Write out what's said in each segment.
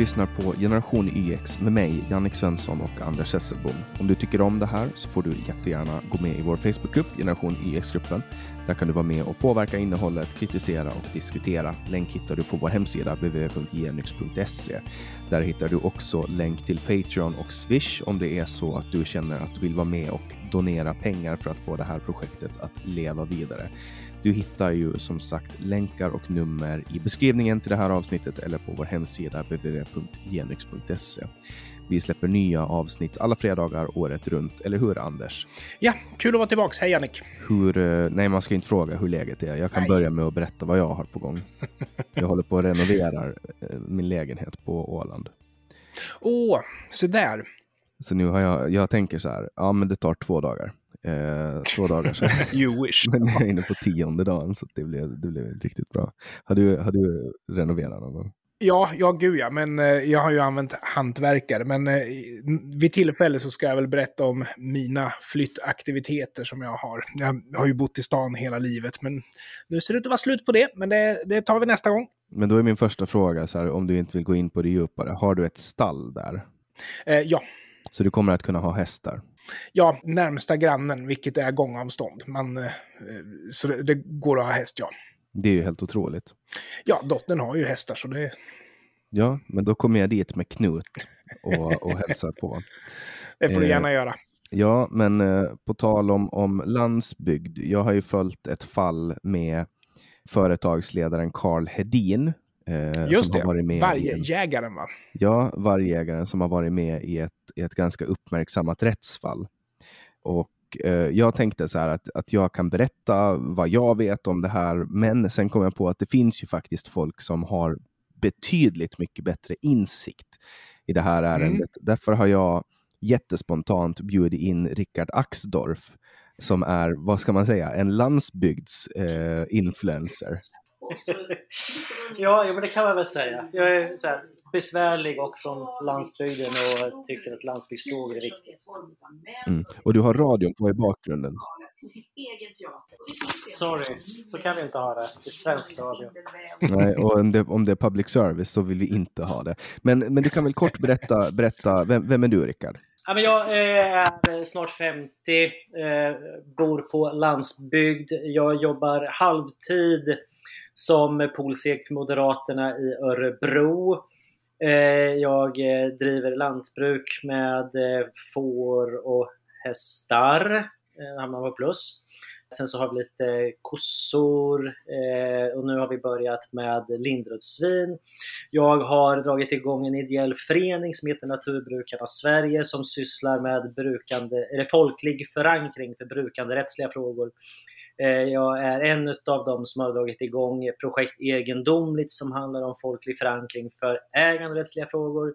lyssnar på Generation YX med mig, Jannik Svensson och Anders Hesselbom. Om du tycker om det här så får du jättegärna gå med i vår Facebookgrupp, Generation e YX-gruppen. Där kan du vara med och påverka innehållet, kritisera och diskutera. Länk hittar du på vår hemsida www.genyx.se. Där hittar du också länk till Patreon och Swish om det är så att du känner att du vill vara med och donera pengar för att få det här projektet att leva vidare. Du hittar ju som sagt länkar och nummer i beskrivningen till det här avsnittet eller på vår hemsida www.genyx.se. Vi släpper nya avsnitt alla fredagar året runt, eller hur Anders? Ja, kul att vara tillbaks. Hej Jannik! Hur, eh, nej, man ska inte fråga hur läget är. Jag kan nej. börja med att berätta vad jag har på gång. Jag håller på att renovera eh, min lägenhet på Åland. Åh, oh, så där. Så nu har jag, jag tänker så här, ja men det tar två dagar. Eh, två dagar sedan. you wish. Men jag är inne på tionde dagen så det blev, det blev riktigt bra. Har du, har du renoverat någon gång? Ja, ja gud ja, men eh, jag har ju använt hantverkare. Men eh, vid tillfälle så ska jag väl berätta om mina flyttaktiviteter som jag har. Jag har ju bott i stan hela livet, men nu ser det ut att vara slut på det. Men det, det tar vi nästa gång. Men då är min första fråga, så här, om du inte vill gå in på det djupare, har du ett stall där? Eh, ja. Så du kommer att kunna ha hästar? Ja, närmsta grannen, vilket är gångavstånd. Men, eh, så det, det, går att ha häst, ja. Det är ju helt otroligt. Ja, dottern har ju hästar så det... Ja, men då kommer jag dit med Knut och, och hälsar på. Det får du gärna eh, göra. Ja, men eh, på tal om, om landsbygd. Jag har ju följt ett fall med företagsledaren Karl Hedin. Eh, Just det, vargjägaren va? Ja, vargjägaren som har varit med i ett, i ett ganska uppmärksammat rättsfall. Och eh, jag tänkte så här att, att jag kan berätta vad jag vet om det här, men sen kom jag på att det finns ju faktiskt folk som har betydligt mycket bättre insikt i det här mm. ärendet. Mm. Därför har jag jättespontant bjudit in Rickard Axdorff som är, vad ska man säga, en landsbygdsinfluencer. Eh, ja, men det kan man väl säga. Jag är så här, besvärlig och från landsbygden och tycker att landsbygdsfrågor är viktigt. Mm. Och du har radion på i bakgrunden. Sorry, så kan vi inte ha det. Det är svensk radio. Nej, och om det, om det är public service så vill vi inte ha det. Men, men du kan väl kort berätta, berätta vem, vem är du Rickard? Ja, men jag eh, är snart 50, eh, bor på landsbygd. Jag jobbar halvtid som polsek för Moderaterna i Örebro. Eh, jag eh, driver lantbruk med eh, får och hästar, hamnar på plus. Sen så har vi lite kossor och nu har vi börjat med lindrödsvin. Jag har dragit igång en ideell förening som heter Naturbrukarna Sverige som sysslar med brukande, eller folklig förankring för brukande rättsliga frågor Eh, jag är en av dem som har dragit igång projekt Egendomligt som handlar om folklig förankring för äganderättsliga frågor.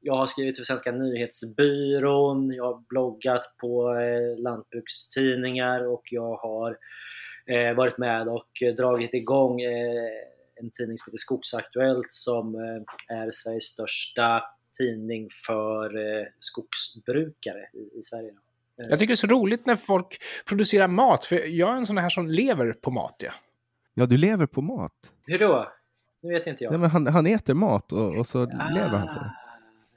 Jag har skrivit för Svenska nyhetsbyrån, jag har bloggat på eh, lantbrukstidningar och jag har eh, varit med och dragit igång en tidning som heter Skogsaktuellt som är Sveriges största tidning för skogsbrukare i Sverige. Jag tycker det är så roligt när folk producerar mat, för jag är en sån här som lever på mat. Ja, ja du lever på mat? Hur då? Nu vet inte jag. Nej, men han, han äter mat och, och så ah. lever han på det.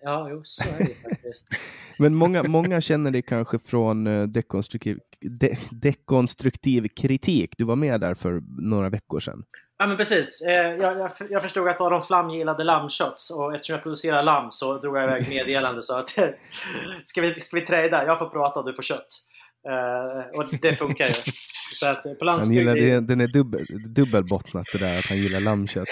Ja, jo, så är det faktiskt. men många, många känner dig kanske från uh, dekonstruktiv, de, dekonstruktiv kritik. Du var med där för några veckor sedan. Ja men precis. Eh, jag, jag, jag, förstod att det var de flamgillade lammkött och eftersom jag producerar lamm så drog jag iväg meddelande så att ska vi, ska vi trada? Jag får prata och du får kött. Uh, och det funkar ju. Så att på landsbygden... Han gillar, den är dubbel, dubbelbottnat det där att han gillar lammkött.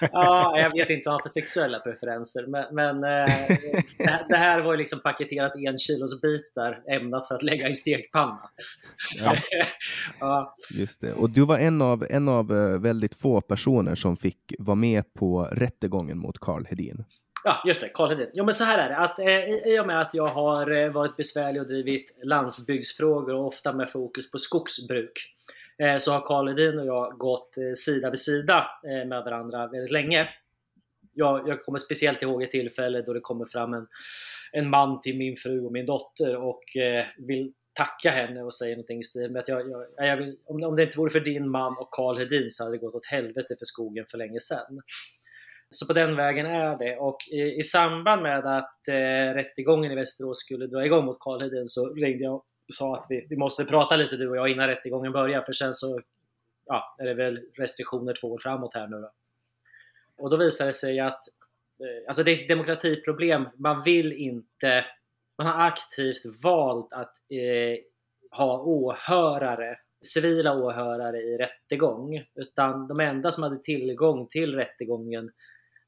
ja, jag vet inte vad han har för sexuella preferenser. Men, men uh, det, här var ju liksom paketerat en kilos bitar ämnat för att lägga i stekpanna. Ja. ja. Just det. Och du var en av, en av eh, väldigt få personer som fick vara med på rättegången mot Karl Hedin. Ja, just det. Karl Hedin. Jo, men så här är det. Att, eh, I och med att jag har eh, varit besvärlig och drivit landsbygdsfrågor och ofta med fokus på skogsbruk eh, så har Karl Hedin och jag gått eh, sida vid sida eh, med varandra väldigt länge. Jag, jag kommer speciellt ihåg ett tillfälle då det kommer fram en, en man till min fru och min dotter och eh, vill tacka henne och säga någonting i stil med att jag, jag, jag vill, om, om det inte vore för din man och Karl Hedin så hade det gått åt helvete för skogen för länge sedan. Så på den vägen är det. Och i, i samband med att eh, rättegången i Västerås skulle dra igång mot Karlheden så ringde jag och sa att vi, vi måste prata lite du och jag innan rättegången börjar för sen så ja, är det väl restriktioner två år framåt här nu då. Och då visade det sig att eh, alltså det är ett demokratiproblem. Man vill inte, man har aktivt valt att eh, ha åhörare, civila åhörare i rättegång. Utan de enda som hade tillgång till rättegången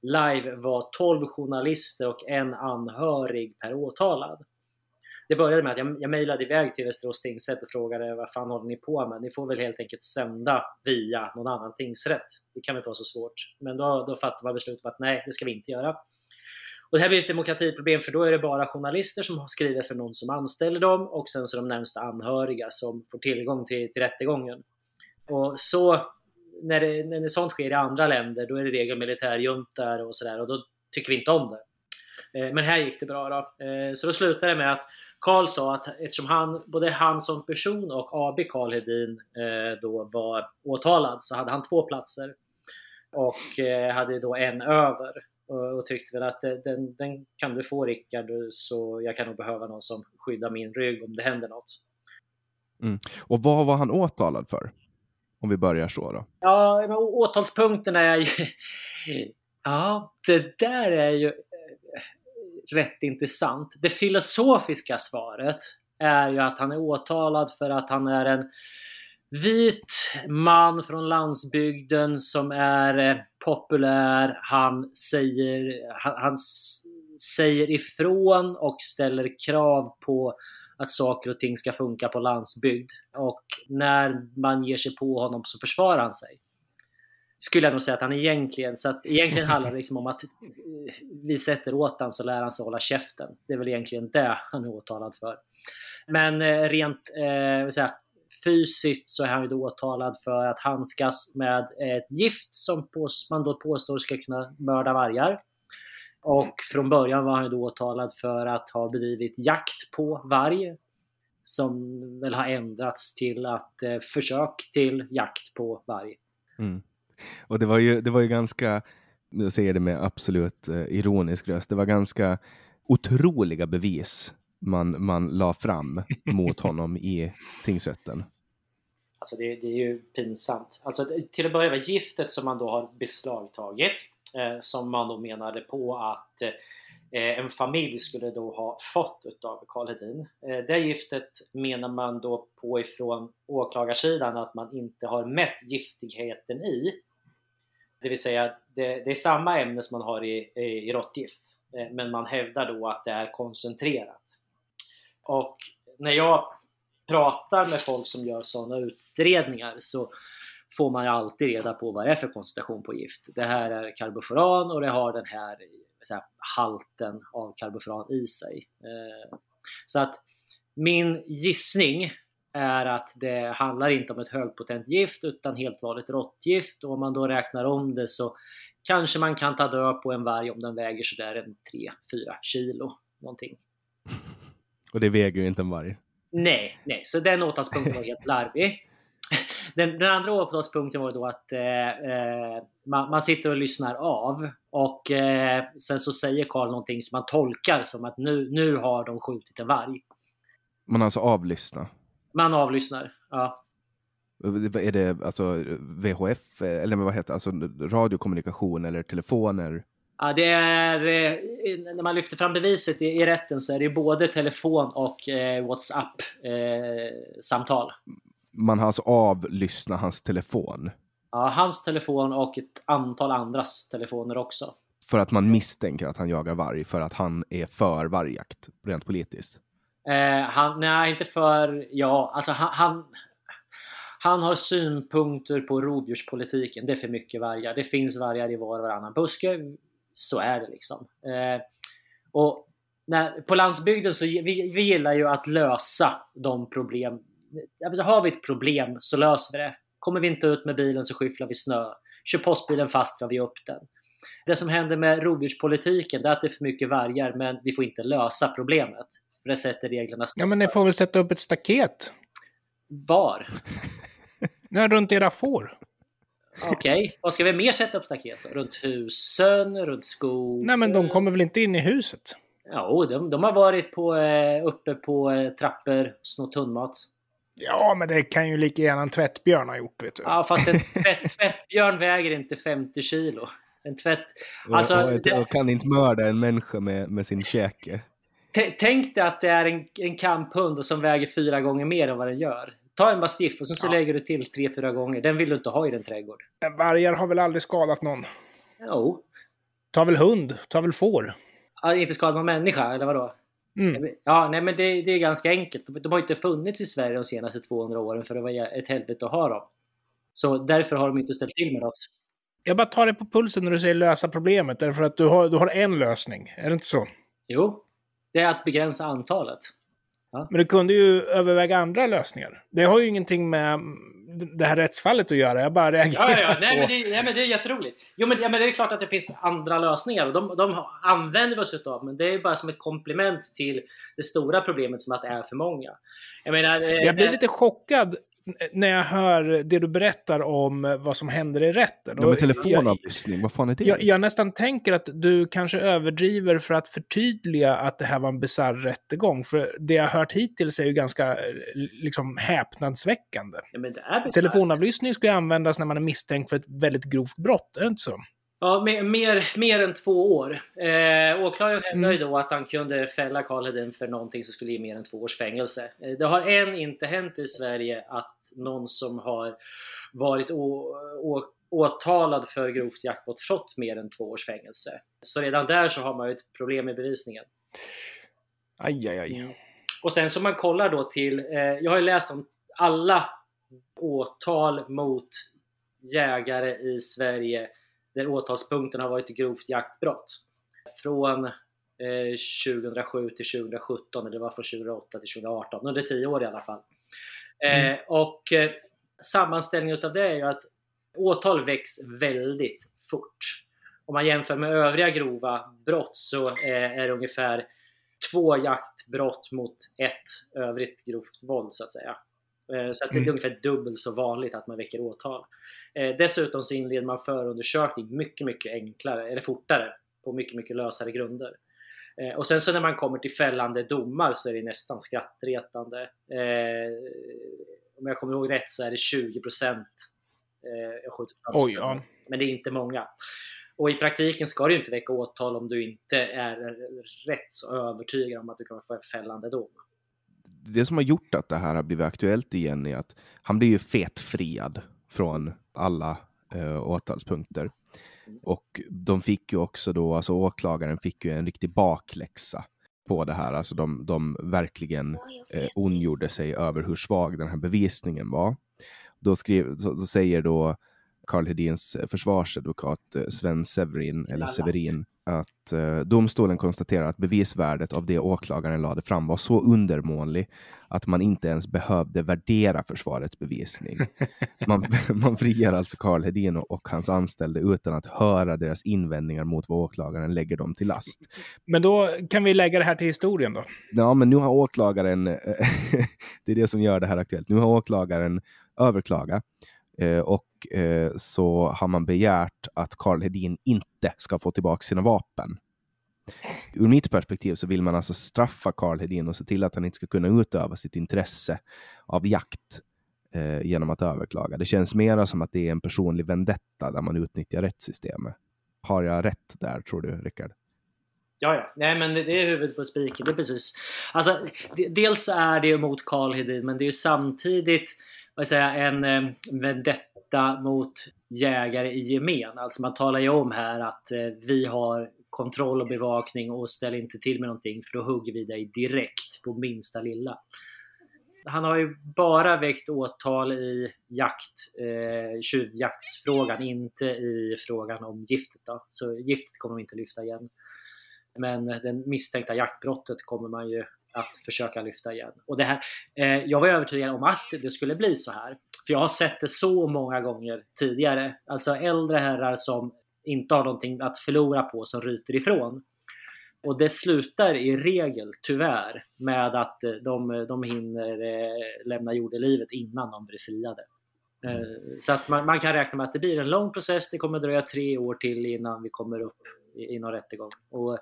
live var 12 journalister och en anhörig per åtalad. Det började med att jag, jag mejlade iväg till Västerås tingsrätt och frågade vad fan håller ni på med? Ni får väl helt enkelt sända via någon annan tingsrätt. Det kan väl inte vara så svårt. Men då, då fattade man beslutet att nej, det ska vi inte göra. Och det här blir ett demokratiproblem för då är det bara journalister som skriver för någon som anställer dem och sen så de närmsta anhöriga som får tillgång till, till rättegången. Och så när, det, när sånt sker i andra länder då är det regel militärjuntor och sådär och då tycker vi inte om det. Eh, men här gick det bra då. Eh, så då slutade det med att Karl sa att eftersom han, både han som person och AB Karl Hedin eh, då var åtalad så hade han två platser. Och hade då en över. Och, tyckte väl att den, den kan du få Rickard, så jag kan nog behöva någon som skyddar min rygg om det händer något. Mm. Och vad var han åtalad för? Om vi börjar så då. Ja, åtalspunkterna är ju... Ja, det där är ju eh, rätt intressant. Det filosofiska svaret är ju att han är åtalad för att han är en vit man från landsbygden som är eh, populär. Han säger, han, han säger ifrån och ställer krav på att saker och ting ska funka på landsbygd. Och när man ger sig på honom så försvarar han sig skulle jag nog säga att han egentligen, så att egentligen handlar det liksom om att vi sätter åt honom så lär han sig hålla käften. Det är väl egentligen det han är åtalad för. Men eh, rent eh, säga, fysiskt så är han ju då åtalad för att handskas med ett gift som man då påstår ska kunna mörda vargar. Och från början var han då åtalad för att ha bedrivit jakt på varg. Som väl har ändrats till att eh, försök till jakt på varg. Mm. Och det var ju, det var ju ganska, jag säger det med absolut eh, ironisk röst, det var ganska otroliga bevis man, man la fram mot honom i tingsrätten. Alltså det, det, är ju pinsamt. Alltså till att börja med giftet som man då har beslagtagit, eh, som man då menade på att eh, en familj skulle då ha fått utav Karl Hedin. Eh, det giftet menar man då på ifrån åklagarsidan att man inte har mätt giftigheten i. Det vill säga, det, det är samma ämne som man har i, i, i råttgift, eh, men man hävdar då att det är koncentrerat. Och när jag pratar med folk som gör sådana utredningar så får man ju alltid reda på vad det är för koncentration på gift. Det här är karbofuran och det har den här, eh, här halten av karbofuran i sig. Eh, så att min gissning är att det handlar inte om ett högpotent gift utan helt vanligt råttgift och om man då räknar om det så kanske man kan ta död på en varg om den väger sådär en 3-4 kilo någonting. Och det väger ju inte en varg. Nej, nej, så den åtalspunkten var helt larvig. Den, den, andra åtalspunkten var då att eh, eh, man, man, sitter och lyssnar av och eh, sen så säger Karl någonting som man tolkar som att nu, nu har de skjutit en varg. Man alltså avlyssnar? Man avlyssnar, ja. Är det alltså VHF, eller vad heter det, alltså radiokommunikation eller telefoner? Ja, det är, eh, när man lyfter fram beviset i, rätten så är det både telefon och eh, WhatsApp-samtal. Eh, man har alltså avlyssnat hans telefon? Ja, hans telefon och ett antal andras telefoner också. För att man misstänker att han jagar varg för att han är för vargjakt, rent politiskt? Eh, han, nej, inte för... Ja, alltså han, han, han, har synpunkter på rovdjurspolitiken. Det är för mycket vargar. Det finns vargar i var och varannan buske. Så är det liksom. Eh, och när, på landsbygden så vi, vi gillar ju att lösa de problem. Alltså, har vi ett problem så löser vi det. Kommer vi inte ut med bilen så skyfflar vi snö. Kör postbilen fast drar vi upp den. Det som händer med rovdjurspolitiken är att det är för mycket vargar men vi får inte lösa problemet. För det sätter reglerna Ja, men ni får väl sätta upp ett staket? Var? Runt era får. Okej, okay. vad ska vi mer sätta upp staket då? Runt husen, runt skogen? Nej, men de kommer väl inte in i huset? Jo, de, de har varit på, eh, uppe på eh, trappor, snott hundmat. Ja, men det kan ju lika gärna en tvättbjörn ha gjort, vet du. Ja, fast en tvätt, tvättbjörn väger inte 50 kilo. En tvätt... Alltså, och, och, det... och kan inte mörda en människa med, med sin käke. Tänk dig att det är en, en kamphund som väger fyra gånger mer än vad den gör. Ta en mastiff och sen så ja. lägger du till tre, fyra gånger. Den vill du inte ha i din trädgård. Vargar har väl aldrig skadat någon? Jo. Ta väl hund? Ta väl får? Ja, inte skadat någon människa, eller vadå? Mm. Ja, nej men det, det, är ganska enkelt. De har inte funnits i Sverige de senaste 200 åren för det var ett helvete att ha dem. Så därför har de inte ställt till med oss. Jag bara tar det på pulsen när du säger lösa problemet, därför att du har, du har en lösning. Är det inte så? Jo, det är att begränsa antalet. Ja. Men du kunde ju överväga andra lösningar. Det har ju ingenting med det här rättsfallet att göra. Jag bara reagerar ja, ja. Nej, men det, nej, men det är jätteroligt. Jo, men, ja, men det är klart att det finns andra lösningar och de, de använder vi oss utav. Men det är bara som ett komplement till det stora problemet som att det är för många. Jag, menar, jag blir eh, lite chockad när jag hör det du berättar om vad som händer i rätten. Ja, med telefonavlyssning, vad fan är det? Jag, jag, nästan tänker att du kanske överdriver för att förtydliga att det här var en bisarr rättegång. För det jag har hört hittills är ju ganska liksom, häpnadsväckande. Ja, Telefonavlyssning ska ju användas när man är misstänkt för ett väldigt grovt brott, är det inte så? Ja, mer, mer, mer än två år. Eh, åklagaren hävdar ju mm. då att han kunde fälla Karl Hedin för någonting som skulle ge mer än två års fängelse. Eh, det har än inte hänt i Sverige att någon som har varit å, å, åtalad för grovt jaktbrott fått mer än två års fängelse. Så redan där så har man ju ett problem med bevisningen. Aj, aj, aj. Mm. Och sen så man kollar då till, eh, jag har ju läst om alla åtal mot jägare i Sverige där åtalspunkten har varit grovt jaktbrott. Från eh, 2007 till 2017, eller det var från 2008 till 2018, under 10 år i alla fall. Eh, mm. och eh, sammanställningen utav det är ju att åtal väcks väldigt fort. Om man jämför med övriga grova brott så eh, är det ungefär två jaktbrott mot ett övrigt grovt våld så att säga. Eh, så att det är mm. ungefär dubbelt så vanligt att man väcker åtal. Eh, dessutom så inleder man förundersökning mycket, mycket enklare, eller fortare, på mycket, mycket lösare grunder. Eh, och sen så när man kommer till fällande domar så är det nästan skrattretande. Eh, om jag kommer ihåg rätt så är det 20 procent eh, Oj, ja. Men det är inte många. Och i praktiken ska du inte väcka åtal om du inte är rätt så övertygad om att du kommer få en fällande dom. Det som har gjort att det här har blivit aktuellt igen är att han blir ju fetfriad från alla eh, åtalspunkter. Och de fick ju också då, alltså åklagaren fick ju en riktig bakläxa på det här. Alltså de, de verkligen eh, ondgjorde sig över hur svag den här bevisningen var. Då, skrev, så, så säger då Karl Hedins försvarsadvokat eh, Sven Severin, eller Severin, att eh, domstolen konstaterar att bevisvärdet av det åklagaren lade fram var så undermålig att man inte ens behövde värdera försvarets bevisning. Man, man friar alltså Karl Hedin och hans anställda utan att höra deras invändningar mot vad åklagaren lägger dem till last. Men då kan vi lägga det här till historien då? Ja, men nu har åklagaren, det är det som gör det här aktuellt, nu har åklagaren överklagat Eh, och eh, så har man begärt att Karl Hedin inte ska få tillbaka sina vapen. Ur mitt perspektiv så vill man alltså straffa Karl Hedin och se till att han inte ska kunna utöva sitt intresse av jakt eh, genom att överklaga. Det känns mera som att det är en personlig vendetta där man utnyttjar rättssystemet. Har jag rätt där, tror du, Rickard? Ja, ja. Nej, men det är huvudet på spiken. Det är precis. Alltså, dels är det emot Karl Hedin, men det är samtidigt vad säga, en eh, vendetta mot jägare i gemen. Alltså man talar ju om här att eh, vi har kontroll och bevakning och ställer inte till med någonting för då hugger vi dig direkt på minsta lilla. Han har ju bara väckt åtal i jakt, eh, tjuvjaktsfrågan, inte i frågan om giftet. Då. Så giftet kommer de inte lyfta igen. Men det misstänkta jaktbrottet kommer man ju att försöka lyfta igen. Och det här, eh, jag var övertygad om att det skulle bli så här. För jag har sett det så många gånger tidigare. Alltså äldre herrar som inte har någonting att förlora på som ryter ifrån. Och det slutar i regel, tyvärr, med att de, de hinner eh, lämna jordelivet innan de blir friade. Eh, så att man, man, kan räkna med att det blir en lång process. Det kommer dröja tre år till innan vi kommer upp i, i någon rättegång. Och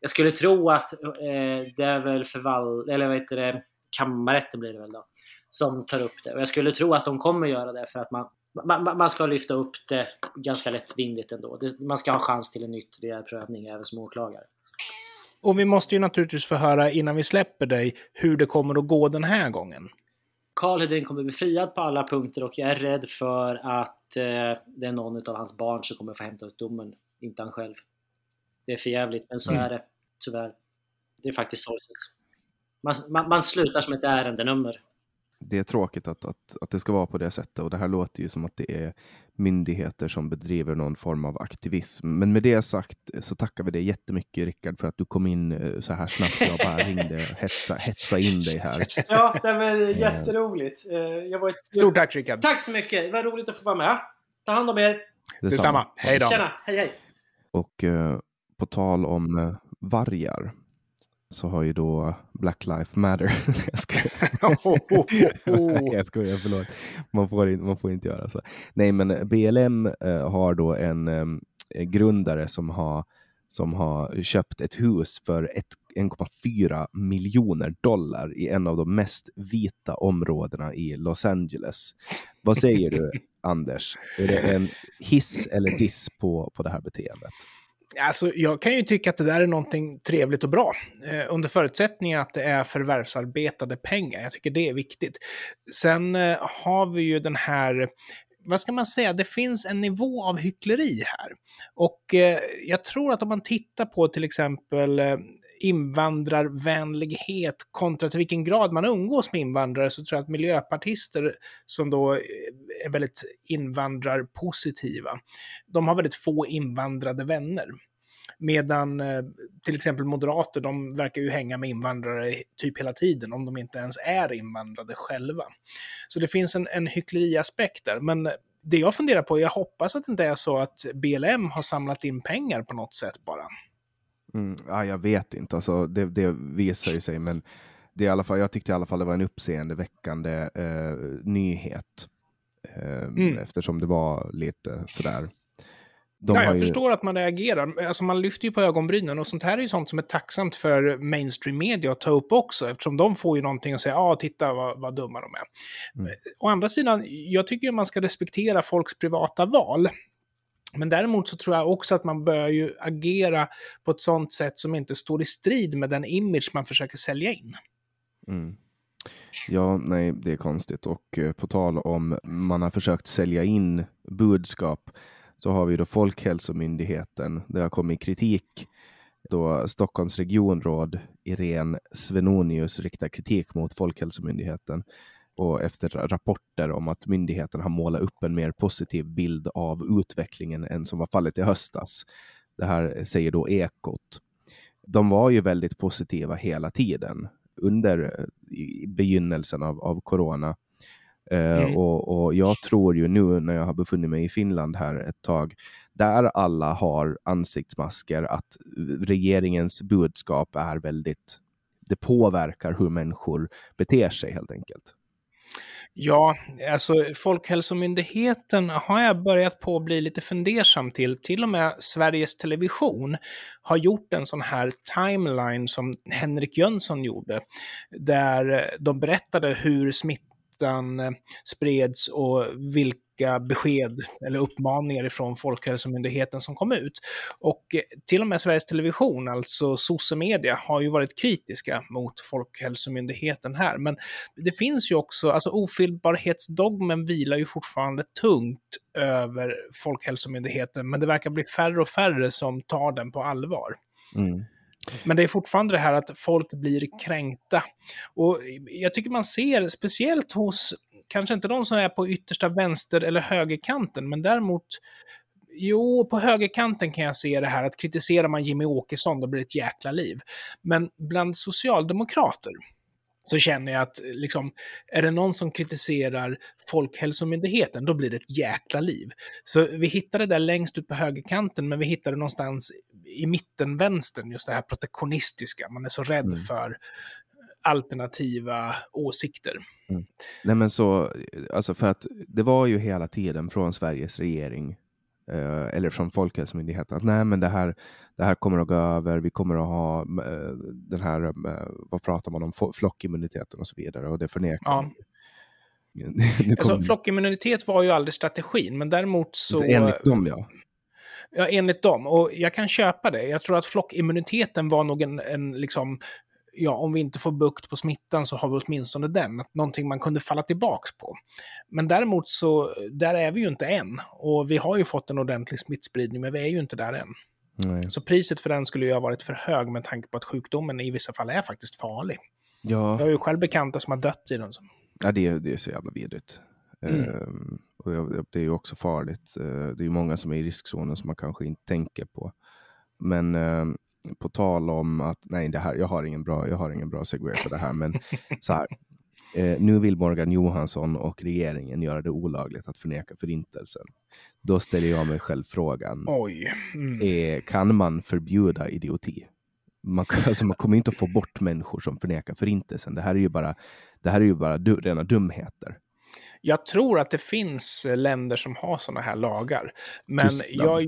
jag skulle tro att eh, det är väl förvall... Eller vad heter det? Kammarrätten blir det väl då. Som tar upp det. Och jag skulle tro att de kommer göra det för att man, man, man ska lyfta upp det ganska lättvindigt ändå. Det, man ska ha chans till en ytterligare prövning även som åklagare. Och vi måste ju naturligtvis få höra innan vi släpper dig hur det kommer att gå den här gången. Karl Hedin kommer bli friad på alla punkter och jag är rädd för att eh, det är någon av hans barn som kommer få hämta ut domen, inte han själv. Det är för jävligt, men så mm. är det tyvärr. Det är faktiskt sorgligt. Man, man, man slutar som ett ärendenummer det är tråkigt att, att, att det ska vara på det sättet och det här låter ju som att det är myndigheter som bedriver någon form av aktivism. Men med det sagt så tackar vi dig jättemycket Rickard för att du kom in eh, så här snabbt. Jag bara ringde och hetsa, hetsa in dig här. Ja, det var jätteroligt. Eh, jag var ett... Stort tack Rickard. Tack så mycket. Det var roligt att få vara med. Ta hand om er. Detsamma. Detsamma. Hej då. Tjena. Hej hej. Och uh, på tal om uh, vargar så har ju då Black Lives Matter. jag skojar. jag skojar, förlåt. Man får, inte, man får inte göra så. Nej, men BLM eh, har då en eh, grundare som har, som har köpt ett hus för 1,4 miljoner dollar i en av de mest vita områdena i Los Angeles. Vad säger du, Anders? Är det en hiss eller diss på, på det här beteendet? Alltså, jag kan ju tycka att det där är någonting trevligt och bra. Eh, under förutsättning att det är förvärvsarbetade pengar. Jag tycker det är viktigt. Sen eh, har vi ju den här vad ska man säga, det finns en nivå av hyckleri här. Och eh, jag tror att om man tittar på till exempel eh, invandrarvänlighet kontra till vilken grad man umgås med invandrare så tror jag att miljöpartister som då eh, är väldigt invandrarpositiva, de har väldigt få invandrade vänner. Medan eh, till exempel moderater, de verkar ju hänga med invandrare typ hela tiden, om de inte ens är invandrade själva. Så det finns en, en hyckleriaspekt där. Men det jag funderar på, jag hoppas att det inte är så att BLM har samlat in pengar på något sätt bara. Mm, ja, jag vet inte, alltså, det, det visar ju sig, men det i alla fall, jag tyckte i alla fall det var en uppseendeväckande eh, nyhet. Eh, mm. Eftersom det var lite sådär de ja, jag ju... förstår att man reagerar. Alltså man lyfter ju på ögonbrynen och sånt här är ju sånt som är tacksamt för mainstream media att ta upp också, eftersom de får ju någonting att säga, ja, ah, titta vad, vad dumma de är. Mm. Å andra sidan, jag tycker man ska respektera folks privata val. Men däremot så tror jag också att man bör ju agera på ett sånt sätt som inte står i strid med den image man försöker sälja in. Mm. Ja, nej, det är konstigt. Och eh, på tal om man har försökt sälja in budskap så har vi då Folkhälsomyndigheten. Det har kommit kritik då Stockholms regionråd Irene Svenonius riktar kritik mot Folkhälsomyndigheten och efter rapporter om att myndigheten har målat upp en mer positiv bild av utvecklingen än som var fallet i höstas. Det här säger då Ekot. De var ju väldigt positiva hela tiden under begynnelsen av, av corona Eh, mm. och, och, jag tror ju nu när jag har befunnit mig i Finland här ett tag, där alla har ansiktsmasker, att regeringens budskap är väldigt, det påverkar hur människor beter sig helt enkelt. Ja, alltså Folkhälsomyndigheten har jag börjat på att bli lite fundersam till. Till och med Sveriges Television har gjort en sån här timeline som Henrik Jönsson gjorde, där de berättade hur smitt smittan eh, spreds och vilka besked eller uppmaningar ifrån Folkhälsomyndigheten som kom ut. Och eh, till och med Sveriges Television, alltså SOSE-media, har ju varit kritiska mot Folkhälsomyndigheten här. Men det finns ju också, alltså ofelbarhetsdogmen vilar ju fortfarande tungt över Folkhälsomyndigheten, men det verkar bli färre och färre som tar den på allvar. Mm. Men det är fortfarande det här att folk blir kränkta. Och jag tycker man ser, speciellt hos, kanske inte de som är på yttersta vänster eller högerkanten, men däremot Jo, på högerkanten kan jag se det här att kritiserar man Jimmy Åkesson, då blir det ett jäkla liv. Men bland socialdemokrater så känner jag att liksom, är det någon som kritiserar Folkhälsomyndigheten, då blir det ett jäkla liv. Så vi hittar det där längst ut på högerkanten, men vi hittar det någonstans i mitten vänstern, just det här protektionistiska. Man är så rädd mm. för alternativa åsikter. Mm. Nej men så, alltså för att det var ju hela tiden från Sveriges regering eh, eller från Folkhälsomyndigheten att nej men det här, det här kommer att gå över, vi kommer att ha eh, den här, eh, vad pratar man om, flockimmuniteten och så vidare och det förnekar ja. Alltså, flockimmunitet var ju aldrig strategin, men däremot så... Enligt dem, ja. Ja, enligt dem. Och jag kan köpa det. Jag tror att flockimmuniteten var nog en, en liksom, ja, om vi inte får bukt på smittan så har vi åtminstone den. Någonting man kunde falla tillbaks på. Men däremot så, där är vi ju inte än. Och vi har ju fått en ordentlig smittspridning, men vi är ju inte där än. Nej. Så priset för den skulle ju ha varit för hög med tanke på att sjukdomen i vissa fall är faktiskt farlig. Ja. Jag har ju själv bekanta som har dött i den. Ja, det, är, det är så jävla vidrigt. Mm. Ehm, och det är ju också farligt. Ehm, det är många som är i riskzonen som man kanske inte tänker på. Men ehm, på tal om att, nej, det här, jag, har ingen bra, jag har ingen bra segway för det här, men så här. Eh, nu vill Morgan Johansson och regeringen göra det olagligt att förneka förintelsen. Då ställer jag mig själv frågan, mm. eh, kan man förbjuda idioti? Man, alltså, man kommer inte att få bort människor som förnekar förintelsen. Det här är ju bara, det här är ju bara du, rena dumheter. Jag tror att det finns länder som har sådana här lagar. Men jag,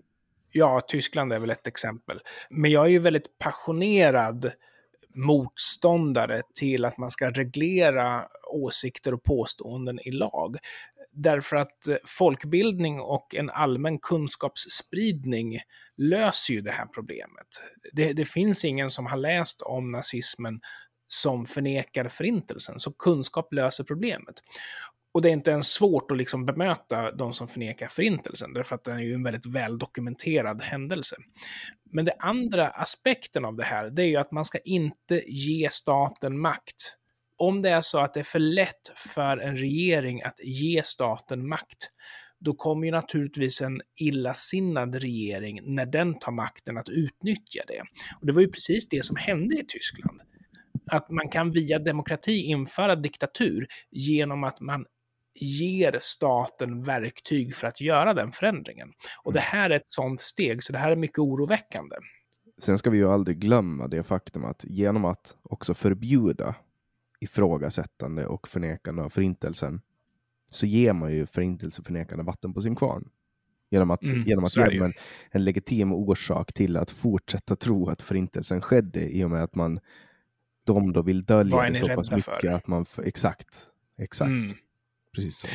ja, Tyskland är väl ett exempel. Men jag är ju väldigt passionerad motståndare till att man ska reglera åsikter och påståenden i lag. Därför att eh, folkbildning och en allmän kunskapsspridning löser ju det här problemet. Det, det finns ingen som har läst om nazismen som förnekar förintelsen, så kunskap löser problemet. Och det är inte ens svårt att liksom bemöta de som förnekar förintelsen, därför att den är ju en väldigt väldokumenterad händelse. Men det andra aspekten av det här, det är ju att man ska inte ge staten makt. Om det är så att det är för lätt för en regering att ge staten makt, då kommer ju naturligtvis en illasinnad regering, när den tar makten, att utnyttja det. Och det var ju precis det som hände i Tyskland. Att man kan via demokrati införa diktatur genom att man ger staten verktyg för att göra den förändringen. Och det mm. här är ett sådant steg, så det här är mycket oroväckande. Sen ska vi ju aldrig glömma det faktum att genom att också förbjuda ifrågasättande och förnekande av förintelsen så ger man ju förintelseförnekande vatten på sin kvarn. Genom att, mm, genom att ge dem en, en legitim orsak till att fortsätta tro att förintelsen skedde i och med att man de då vill dölja det så pass mycket för? att man... Exakt, exakt. Mm precis så.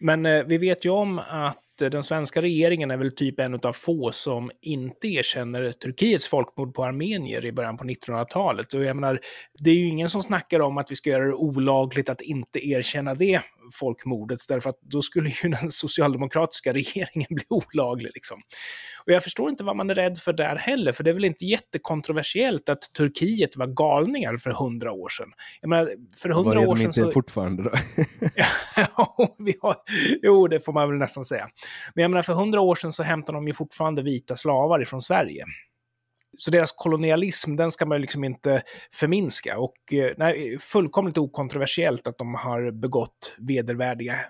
Men eh, vi vet ju om att den svenska regeringen är väl typ en av få som inte erkänner Turkiets folkmord på armenier i början på 1900-talet. Och jag menar, det är ju ingen som snackar om att vi ska göra det olagligt att inte erkänna det folkmordet, därför att då skulle ju den socialdemokratiska regeringen bli olaglig. Liksom. Och jag förstår inte vad man är rädd för där heller, för det är väl inte jättekontroversiellt att Turkiet var galningar för hundra år sedan. Jag menar, för hundra år sedan så... fortfarande då? ja, vi har... Jo, det får man väl nästan säga. Men jag menar, för hundra år sedan så hämtade de ju fortfarande vita slavar ifrån Sverige. Så deras kolonialism, den ska man ju liksom inte förminska. Och eh, nej, fullkomligt okontroversiellt att de har begått vedervärdiga eh,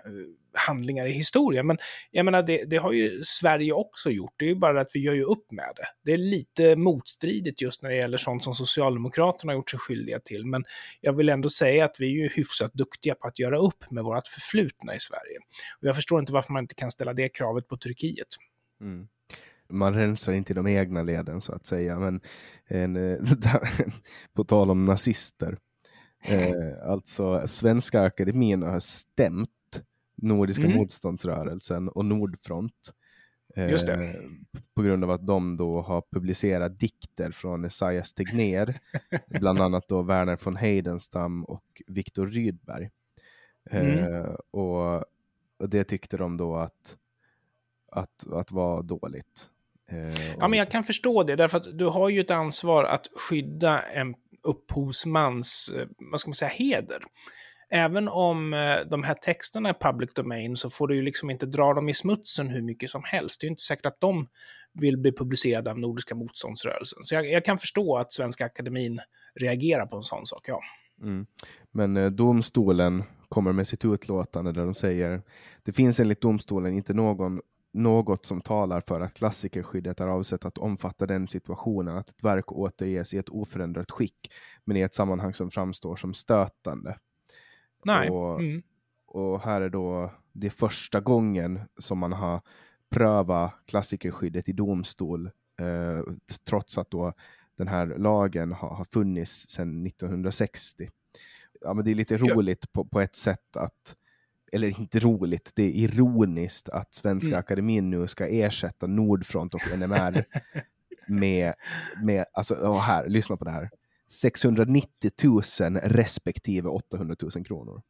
handlingar i historien. Men jag menar, det, det, har ju Sverige också gjort. Det är ju bara att vi gör ju upp med det. Det är lite motstridigt just när det gäller sånt som Socialdemokraterna har gjort sig skyldiga till. Men jag vill ändå säga att vi är ju hyfsat duktiga på att göra upp med vårt förflutna i Sverige. Och jag förstår inte varför man inte kan ställa det kravet på Turkiet. Mm man rensar inte i de egna leden så att säga. Men en, eh, på tal om nazister. Eh, alltså Svenska Akademin har stämt Nordiska mm. motståndsrörelsen och Nordfront. Eh, på grund av att de då har publicerat dikter från Esaias Tegnér, bland annat då Verner von Heidenstam och Viktor Rydberg. Mm. Eh, och, och, det tyckte de då att, att, att var dåligt. Eh, ja, men jag kan förstå det, därför att du har ju ett ansvar att skydda en upphovsmans, eh, vad ska man säga, heder. Även om eh, de här texterna är public domain så får du ju liksom inte dra dem i smutsen hur mycket som helst. Det är ju inte säkert att de vill bli publicerade av Nordiska motståndsrörelsen. Så jag, jag kan förstå att Svenska Akademin reagerar på en sån sak, ja. Mm. Men eh, domstolen kommer med sitt utlåtande där de säger det finns enligt domstolen inte någon något som talar för att klassikerskyddet är avsett att omfatta den situationen att ett verk återges i ett oförändrat skick men i ett sammanhang som framstår som stötande. Nej. Och, Mm. och här är då det första gången som man har prövat klassikerskyddet i domstol, eh, trots att då den här lagen har, har funnits sedan 1960. Ja, men det är lite roligt på, på ett sätt att, eller inte roligt, det är ironiskt att Svenska Mm. Akademin nu ska ersätta Nordfront och NMR med, med alltså, här, lyssna på det här, 690 000 respektive 800 000 kronor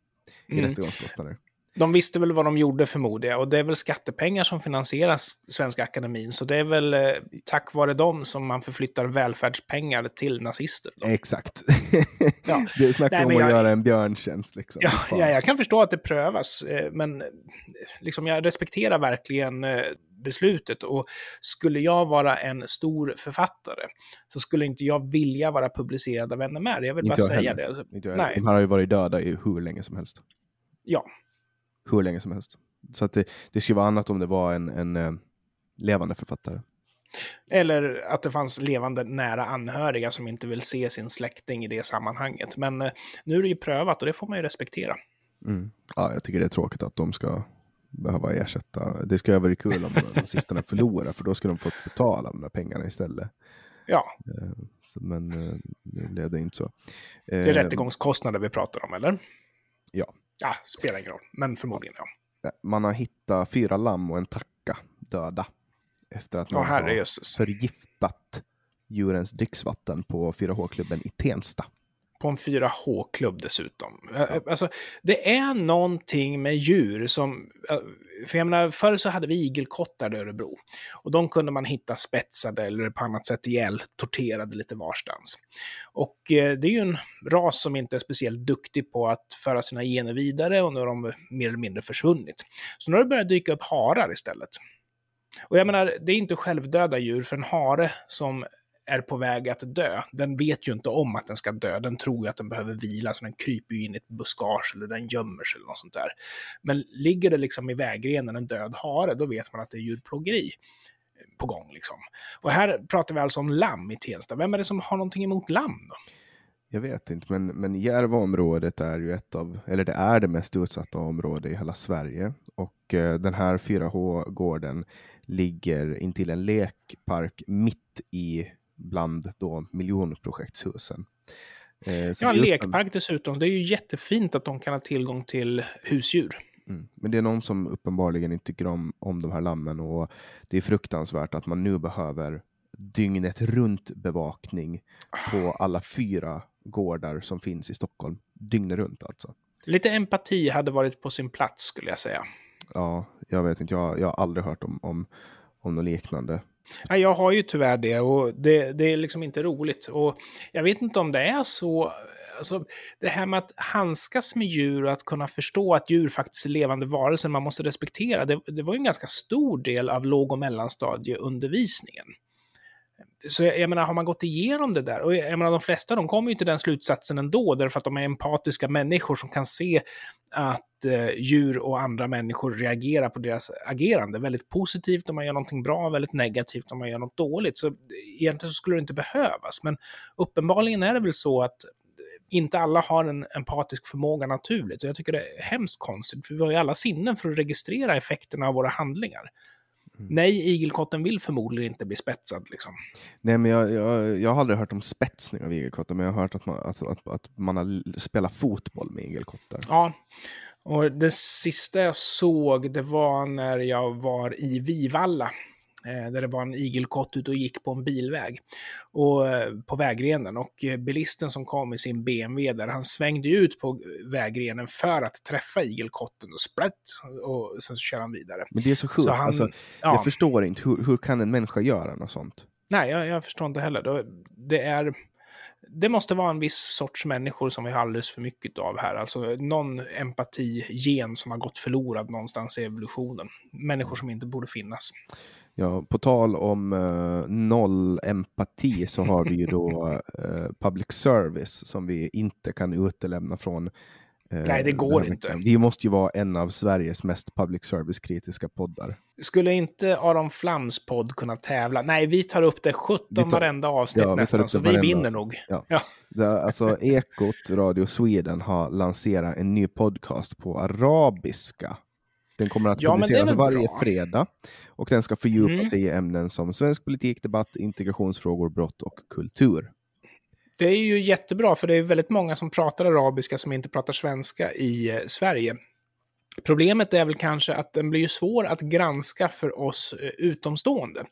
i Mm. rättegångskostnader. De visste väl vad de gjorde förmodar jag och det är väl skattepengar som finansierar Svenska Akademin. Så det är väl eh, tack vare dem som man förflyttar välfärdspengar till nazister. Då. Exakt. Ja. det snackar Nej, om att jag- göra en björntjänst. Liksom. Ja, ja, jag kan förstå att det prövas, eh, men liksom jag respekterar verkligen eh, beslutet. Och skulle jag vara en stor författare så skulle inte jag vilja vara publicerad av NMR. Jag vill Inte bara jag säga heller. det. Inte jag- Nej. De här har ju varit döda i hur länge som helst. Ja, Hur länge som helst. Så att det, det skulle vara annat om det var en, en eh, levande författare. eller att det fanns levande nära anhöriga som inte vill se sin släkting i det sammanhanget. Men eh, nu är det ju prövat och det får man ju respektera. Mm. Ja, jag tycker det är tråkigt att de ska behöva ersätta. Det skulle ha varit kul om nazisterna förlorar, för då skulle de fått betala de där pengarna istället. Ja, Eh, men eh, nu blev det inte så. det är Eh, rättegångskostnader vi pratar om, eller? Ja. Ja, spelar ingen roll, men förmodligen ja. Man har hittat fyra lamm och en tacka döda. Efter att man har herrejösses. förgiftat djurens dricksvatten på 4H-klubben i Tensta. På en 4H-klubb dessutom. Eh, Alltså, det är någonting med djur som... För jag menar, förr så hade vi igelkottar i Örebro. Och de kunde man hitta spetsade eller på annat sätt ihjäl, torterade lite varstans. Och eh, det är ju en ras som inte är speciellt duktig på att föra sina gener vidare och nu har de mer eller mindre försvunnit. Så nu har det börjat dyka upp harar istället. Och jag menar, det är inte självdöda djur, för en hare som är på väg att dö, den vet ju inte om att den ska dö. Den tror ju att den behöver vila, så den kryper ju in i ett buskage eller den gömmer sig eller något sånt där. Men ligger det liksom i vägrenen en död hare, då vet man att det är djurplågeri på gång. Liksom. Och här pratar vi alltså om lamm i Tensta. Vem är det som har någonting emot lamm då? Jag vet inte, men, men Järvaområdet är ju ett av, eller det är det mest utsatta området i hela Sverige. Och eh, den här 4H-gården ligger intill en lekpark mitt i bland då miljonprojektshusen. Eh, Ja, en uppen- lekpark dessutom. Det är ju jättefint att de kan ha tillgång till husdjur. Mm. Men det är någon som uppenbarligen inte tycker om, om de här lammen och det är fruktansvärt att man nu behöver dygnet runt bevakning på alla fyra gårdar som finns i Stockholm. Dygnet runt alltså. Lite empati hade varit på sin plats skulle jag säga. Ja, jag vet inte, jag, jag har aldrig hört om, om, om något liknande. Ja, jag har ju tyvärr det och det, det är liksom inte roligt. Och jag vet inte om det är så. Alltså, det här med att handskas med djur och att kunna förstå att djur faktiskt är levande varelser man måste respektera. Det, det var ju en ganska stor del av låg och mellanstadieundervisningen. Så jag, jag menar, har man gått igenom det där? Och jag menar, de flesta de kommer ju till den slutsatsen ändå, därför att de är empatiska människor som kan se att djur och andra människor reagerar på deras agerande. Väldigt positivt om man gör någonting bra, väldigt negativt om man gör något dåligt. Så egentligen så skulle det inte behövas, men uppenbarligen är det väl så att inte alla har en empatisk förmåga naturligt. Så jag tycker det är hemskt konstigt, för vi har ju alla sinnen för att registrera effekterna av våra handlingar. Nej, igelkotten vill förmodligen inte bli spetsad. Liksom. Nej, men jag, jag, jag har aldrig hört om spetsning av igelkottar, men jag har hört att man, att, att, att man har spelat fotboll med igelkottar. Ja, och det sista jag såg det var när jag var i Vivalla. eh, Där det var en igelkott ute och gick på en bilväg. Och, eh, på vägrenen. Och eh, bilisten som kom i sin BMW där, han svängde ut på vägrenen för att träffa igelkotten och sprätt. Och sen så kör han vidare. Men det är så sjukt. Alltså, ja, Jag förstår inte, hur, hur kan en människa göra något sånt? nej, jag, jag förstår inte heller. Det är... Det måste vara en viss sorts människor som vi har alldeles för mycket av här. Alltså någon empati-gen som har gått förlorad någonstans i evolutionen. Människor som inte borde finnas. Ja, på tal om eh, noll empati så har vi ju då eh, public service som vi inte kan utelämna från Nej, det går inte. Vi måste ju vara en av Sveriges mest public service-kritiska poddar. Skulle inte Aron Flams podd kunna tävla? Nej, vi tar upp det 17 Vi tar- varenda avsnitt Ja, nästan, så vi vinner nog. Ja. Ja. Det, alltså, Ekot Radio Sweden har lanserat en ny podcast på arabiska. Den kommer att Ja, publiceras varje bra. fredag. Och den ska fördjupa Mm. sig i ämnen som svensk politik, debatt, integrationsfrågor, brott och kultur. Det är ju jättebra, för det är väldigt många som pratar arabiska som inte pratar svenska i eh, Sverige. Problemet är väl kanske att den blir ju svår att granska för oss eh, utomstående.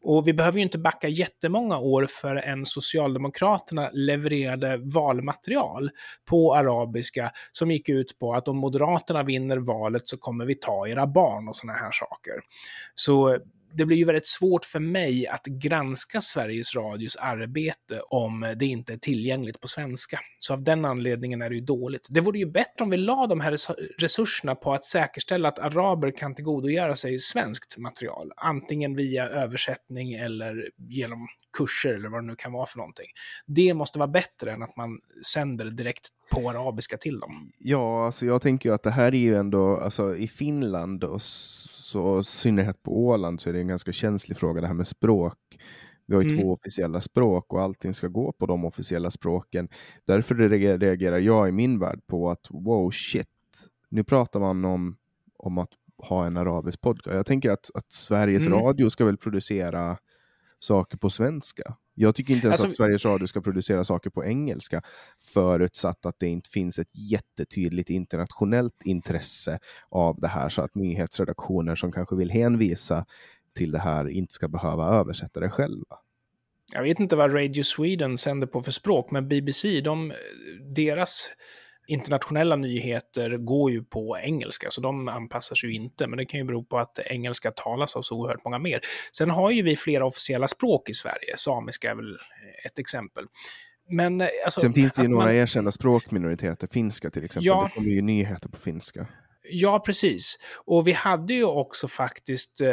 Och vi behöver ju inte backa jättemånga år förrän Socialdemokraterna levererade valmaterial på arabiska som gick ut på att om Moderaterna vinner valet så kommer vi ta era barn och såna här saker. Så eh, det blir ju väldigt svårt för mig att granska Sveriges Radios arbete om det inte är tillgängligt på svenska. Så av den anledningen är det ju dåligt. Det vore ju bättre om vi la de här resurserna på att säkerställa att araber kan tillgodogöra sig svenskt material, antingen via översättning eller genom kurser eller vad det nu kan vara för någonting. Det måste vara bättre än att man sänder direkt på arabiska till dem. Ja, alltså jag tänker ju att det här är ju ändå, alltså i Finland och så i synnerhet på Åland så är det en ganska känslig fråga det här med språk. Vi har ju Mm. två officiella språk och allting ska gå på de officiella språken. Därför reagerar reagerar jag i min värld på att wow shit, nu pratar man om, om att ha en arabisk podcast. Jag tänker att, att Sveriges Mm. Radio ska väl producera saker på svenska. Jag tycker inte ens Alltså- att Sveriges Radio ska producera saker på engelska förutsatt att det inte finns ett jättetydligt internationellt intresse av det här så att nyhetsredaktioner som kanske vill hänvisa till det här inte ska behöva översätta det själva. Jag vet inte vad Radio Sweden sänder på för språk, men BBC, de, deras internationella nyheter går ju på engelska, så de anpassar sig ju inte. Men det kan ju bero på att engelska talas av så oerhört många mer. Sen har ju vi flera officiella språk i Sverige. Samiska är väl ett exempel. Men eh, alltså, Sen finns det ju några man- erkända språkminoriteter, finska till exempel. Ja. Det kommer ju nyheter på finska. Ja, precis. Och vi hade ju också faktiskt eh,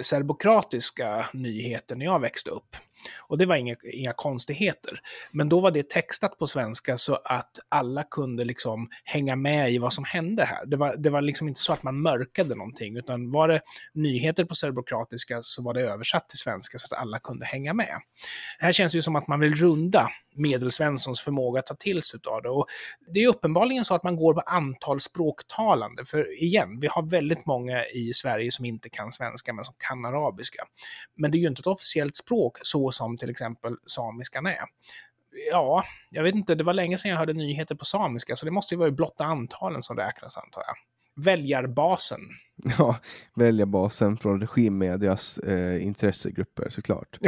serbokratiska nyheter när jag växte upp. Och det var inga, inga konstigheter. Men då var det textat på svenska så att alla kunde liksom hänga med i vad som hände här. Det var, det var liksom inte så att man mörkade någonting, utan var det nyheter på serbokroatiska så var det översatt till svenska så att alla kunde hänga med. Det här känns ju som att man vill runda medelsvenssons förmåga att ta till sig av det. Och det är uppenbarligen så att man går på antal språktalande. För igen, vi har väldigt många i Sverige som inte kan svenska men som kan arabiska. Men det är ju inte ett officiellt språk så som till exempel samiskan är. Ja, jag vet inte, det var länge sedan jag hörde nyheter på samiska så det måste ju vara blotta antalen som räknas antar jag. Väljarbasen. Ja, välja basen från regimmedias eh, intressegrupper såklart.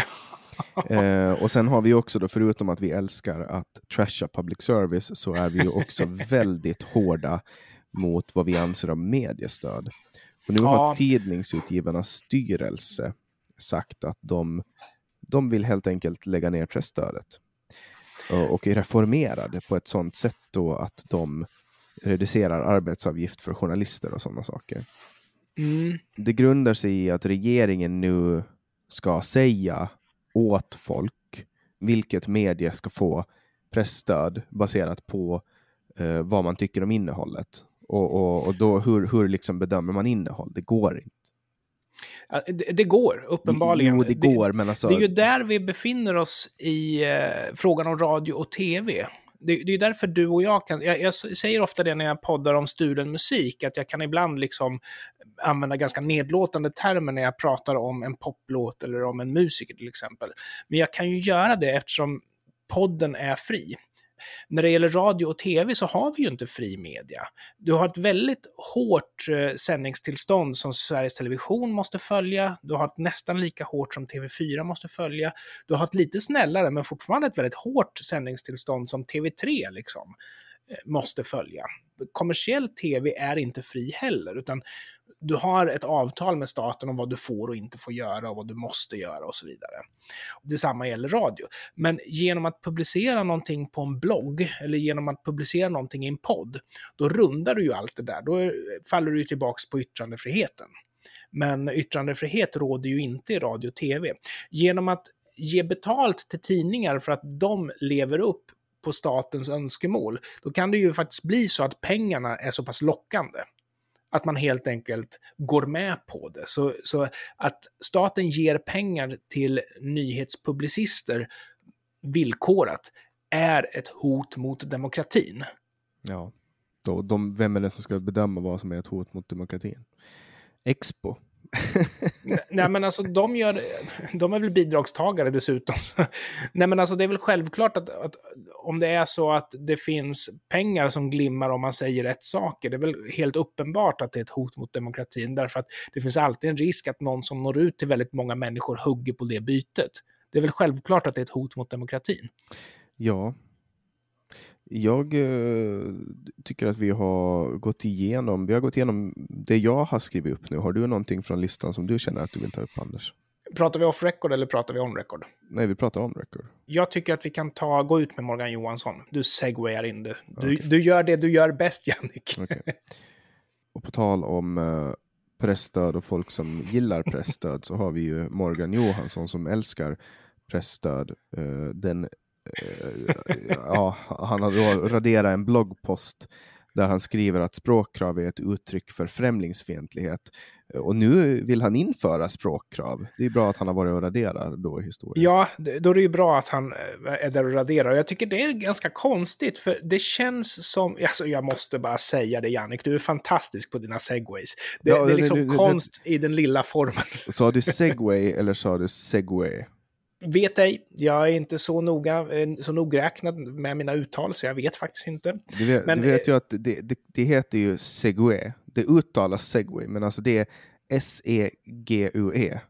Eh, och sen har vi också då, förutom att vi älskar att trasha public service, så är vi ju också väldigt hårda mot vad vi anser om mediestöd. Och nu har Ja. Tidningsutgivarnas styrelse sagt att de, de vill helt enkelt lägga ner pressstödet. Och, och reformera det på ett sådant sätt då att de reducerar arbetsavgift för journalister och sådana saker. Mm. Det grundar sig i att regeringen nu ska säga åt folk vilket medie ska få pressstöd baserat på eh, vad man tycker om innehållet. Och, och, och då, hur, hur liksom bedömer man innehåll? Det går inte. Det, det går, uppenbarligen. Jo, det går, men alltså... Det är ju där vi befinner oss i eh, frågan om radio och tv. Det, det är därför du och jag kan... Jag, jag säger ofta det när jag poddar om stulen musik, att jag kan ibland liksom använda ganska nedlåtande termer när jag pratar om en poplåt eller om en musiker till exempel. Men jag kan ju göra det eftersom podden är fri. När det gäller radio och tv så har vi ju inte fri media. Du har ett väldigt hårt eh, sändningstillstånd som Sveriges Television måste följa. Du har ett nästan lika hårt som TV4 måste följa. Du har ett lite snällare men fortfarande ett väldigt hårt sändningstillstånd som TV3 liksom eh, måste följa. Kommersiell tv är inte fri heller, utan du har ett avtal med staten om vad du får och inte får göra och vad du måste göra och så vidare. Detsamma gäller radio. Men genom att publicera någonting på en blogg eller genom att publicera någonting i en podd, då rundar du ju allt det där. Då faller du tillbaks på yttrandefriheten. Men yttrandefrihet råder ju inte i radio och tv. Genom att ge betalt till tidningar för att de lever upp på statens önskemål, då kan det ju faktiskt bli så att pengarna är så pass lockande att man helt enkelt går med på det. Så, så att staten ger pengar till nyhetspublicister villkorat är ett hot mot demokratin. Ja, då, de, vem är det som ska bedöma vad som är ett hot mot demokratin? Expo Nej men alltså de, gör, de är väl bidragstagare dessutom. Nej men alltså det är väl självklart att, att, om det är så att det finns pengar som glimmar om man säger rätt saker, det är väl helt uppenbart att det är ett hot mot demokratin, därför att det finns alltid en risk att någon som når ut till väldigt många människor hugger på det bytet. Det är väl självklart att det är ett hot mot demokratin. Ja, jag eh, tycker att vi har gått igenom, vi har gått igenom det jag har skrivit upp nu. Har du någonting från listan som du känner att du vill ta upp, Anders? Pratar vi off record eller pratar vi on record? Nej, vi pratar on record. Jag tycker att vi kan ta, gå ut med Morgan Johansson. Du segwayar in det. Du, okay. du gör det du gör bäst, Jannik. Okay. Och på tal om uh, pressstöd och folk som gillar pressstöd så har vi ju Morgan Johansson som älskar pressstöd. Uh, den Eh, ja, han har då raderat en bloggpost där han skriver att språkkrav är ett uttryck för främlingsfientlighet. Och nu vill han införa språkkrav. Det är bra att han har varit och raderat då i historien. Ja, då är det ju bra att han eh, är där och raderar. Jag tycker det är ganska konstigt, för det känns som... Alltså, jag måste bara säga det, Jannik. Du är fantastisk på dina segways. Det, ja, det är liksom det, det, konst i den lilla formen. Sa du segway eller sa du segway? Vet ej, jag är inte så noga, eh, så nogräknad med mina uttal, så jag vet faktiskt inte. Du vet, men, du vet ju eh, att det, det, det, heter ju segway. Det uttalas segway, men alltså det är S-E-G-U-E. -E.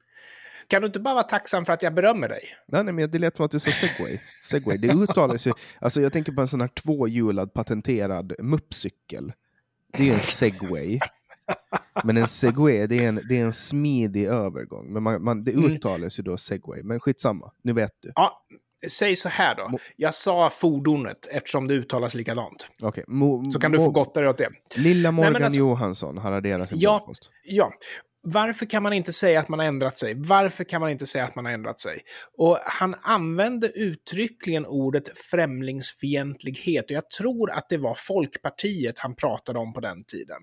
Kan du inte bara vara tacksam för att jag berömmer dig? Nej, nej men det lät som att du sa segway. segway. Det uttalas ju, alltså jag tänker på en sån här tvåhjulad patenterad muppcykel. Det är en segway. Men en segway, det är en, det är en smidig övergång. Men man, man, det mm. uttalas ju då segway. Men skitsamma, nu vet du. Ja, säg så här då. Jag sa fordonet eftersom det uttalas likadant. Okay. så kan du få gotta dig åt det. Lilla Morgan alltså, Johansson har raderat sin ja, Ja, varför kan man inte säga att man har ändrat sig? Varför kan man inte säga att man har ändrat sig? Och han använde uttryckligen ordet främlingsfientlighet och jag tror att det var Folkpartiet han pratade om på den tiden.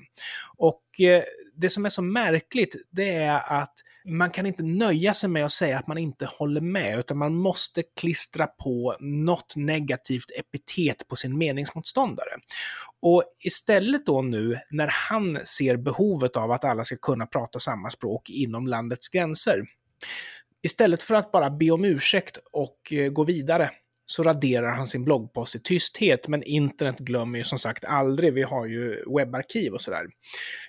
Och eh, det som är så märkligt, det är att man kan inte nöja sig med att säga att man inte håller med, utan man måste klistra på något negativt epitet på sin meningsmotståndare. Och istället då nu, när han ser behovet av att alla ska kunna prata samma språk inom landets gränser, istället för att bara be om ursäkt och eh, gå vidare, så raderar han sin bloggpost i tysthet, men internet glömmer ju som sagt aldrig. Vi har ju webbarkiv och sådär.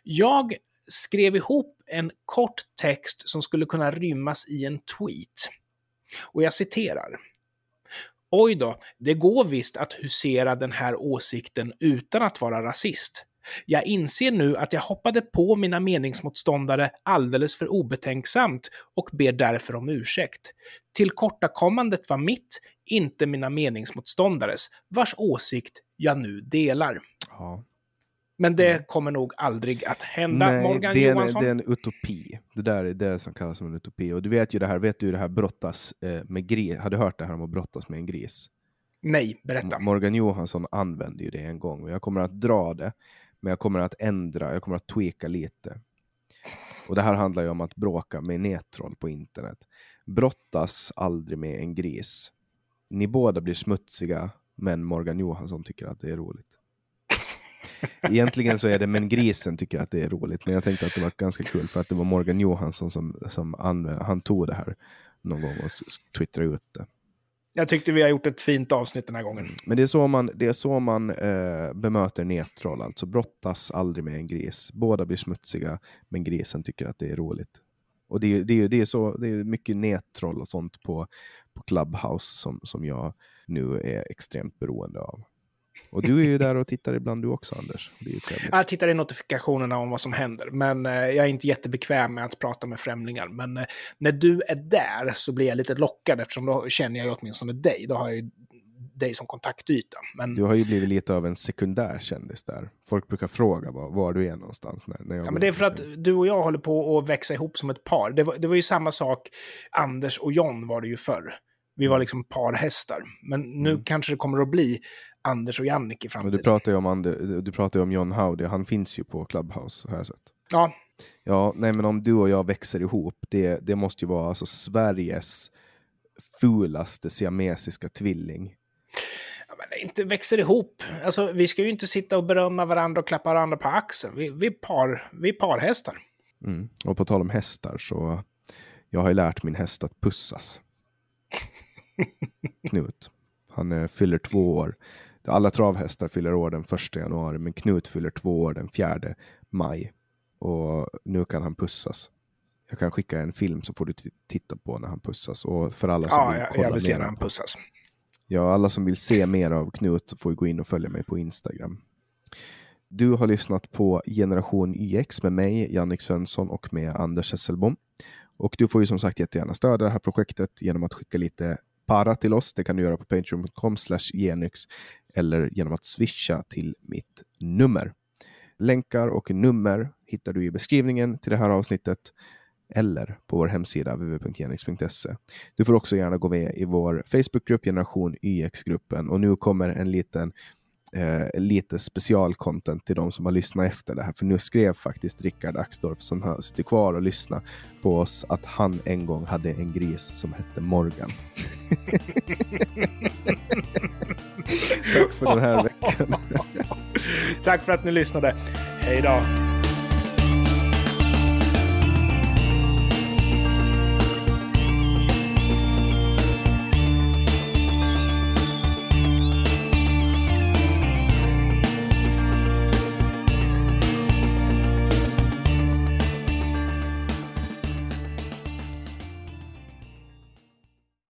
Jag skrev ihop en kort text som skulle kunna rymmas i en tweet. Och jag citerar. Oj då, det går visst att husera den här åsikten utan att vara rasist. Jag inser nu att jag hoppade på mina meningsmotståndare alldeles för obetänksamt och ber därför om ursäkt. Tillkortakommandet var mitt, inte mina meningsmotståndares, vars åsikt jag nu delar. Ja. Men det mm. kommer nog aldrig att hända, Nej, Morgan det är, Johansson. det är en utopi. Det där är det som kallas som en utopi. Och du vet ju det här, vet du det här brottas eh, med gris? Har du hört det här om att brottas med en gris? Nej, berätta. Morgan Johansson använde ju det en gång och jag kommer att dra det. Men jag kommer att ändra, jag kommer att tweaka lite. Och det här handlar ju om att bråka med nättroll på internet. Brottas aldrig med en gris. Ni båda blir smutsiga, men Morgan Johansson tycker att det är roligt. Egentligen så är det men grisen tycker att det är roligt. Men jag tänkte att det var ganska kul för att det var Morgan Johansson som, som använde, han tog det här någon gång och twittrade ut det. Jag tyckte vi har gjort ett fint avsnitt den här gången. Mm. Men det är så man, det är så man eh, bemöter nättroll, alltså brottas aldrig med en gris. Båda blir smutsiga, men grisen tycker att det är roligt. Och det, det, det är, så, det är mycket nättroll och sånt på, på Clubhouse som, som jag nu är extremt beroende av. Och du är ju där och tittar ibland du också, Anders. Jag tittar i notifikationerna om vad som händer, men eh, jag är inte jättebekväm med att prata med främlingar. Men eh, när du är där så blir jag lite lockad, eftersom då känner jag ju åtminstone dig. Då har jag ju dig som kontaktyta. Men... Du har ju blivit lite av en sekundär kändis där. Folk brukar fråga var, var du är någonstans. När, när jag ja, men det är för att du och jag håller på att växa ihop som ett par. Det var, det var ju samma sak, Anders och John var det ju förr Vi var liksom parhästar. Men nu Mm. kanske det kommer att bli Anders och Jannik i framtiden. du pratar ju om, Ander, du pratar om John Howdy, han finns ju på Clubhouse har jag sett. Ja, Ja, nej men om du och jag växer ihop, det, det måste ju vara alltså Sveriges fulaste siamesiska tvilling. Ja, men inte växer ihop. Alltså, vi ska ju inte sitta och berömma varandra och klappa varandra på axeln. Vi, vi, par, vi är parhästar. Mm. Och på tal om hästar så jag har ju lärt min häst att pussas. Knut. Han eh, fyller två år. Alla travhästar fyller år den första januari, men Knut fyller två år den fjärde maj. Och nu kan han pussas. Jag kan skicka en film så får du titta på när han pussas. Och för alla som Ja, vill jag, kolla jag vill se när han pussas. Ja, alla som vill se mer av Knut så får gå in och följa mig på Instagram. Du har lyssnat på Generation YX med mig, Jannik Svensson och med Anders Hesselbom. Och du får ju som sagt jättegärna stödja det här projektet genom att skicka lite para till oss. Det kan du göra på patreon.com genyx eller genom att swisha till mitt nummer. Länkar och nummer hittar du i beskrivningen till det här avsnittet eller på vår hemsida www.genix.se. Du får också gärna gå med i vår Facebookgrupp Generation YX-gruppen och nu kommer en liten eh, lite specialcontent till de som har lyssnat efter det här. För nu skrev faktiskt Rickard Axdorff som har suttit kvar och lyssnat på oss att han en gång hade en gris som hette Morgan. Tack för den här veckan. Tack för att ni lyssnade. Hej då!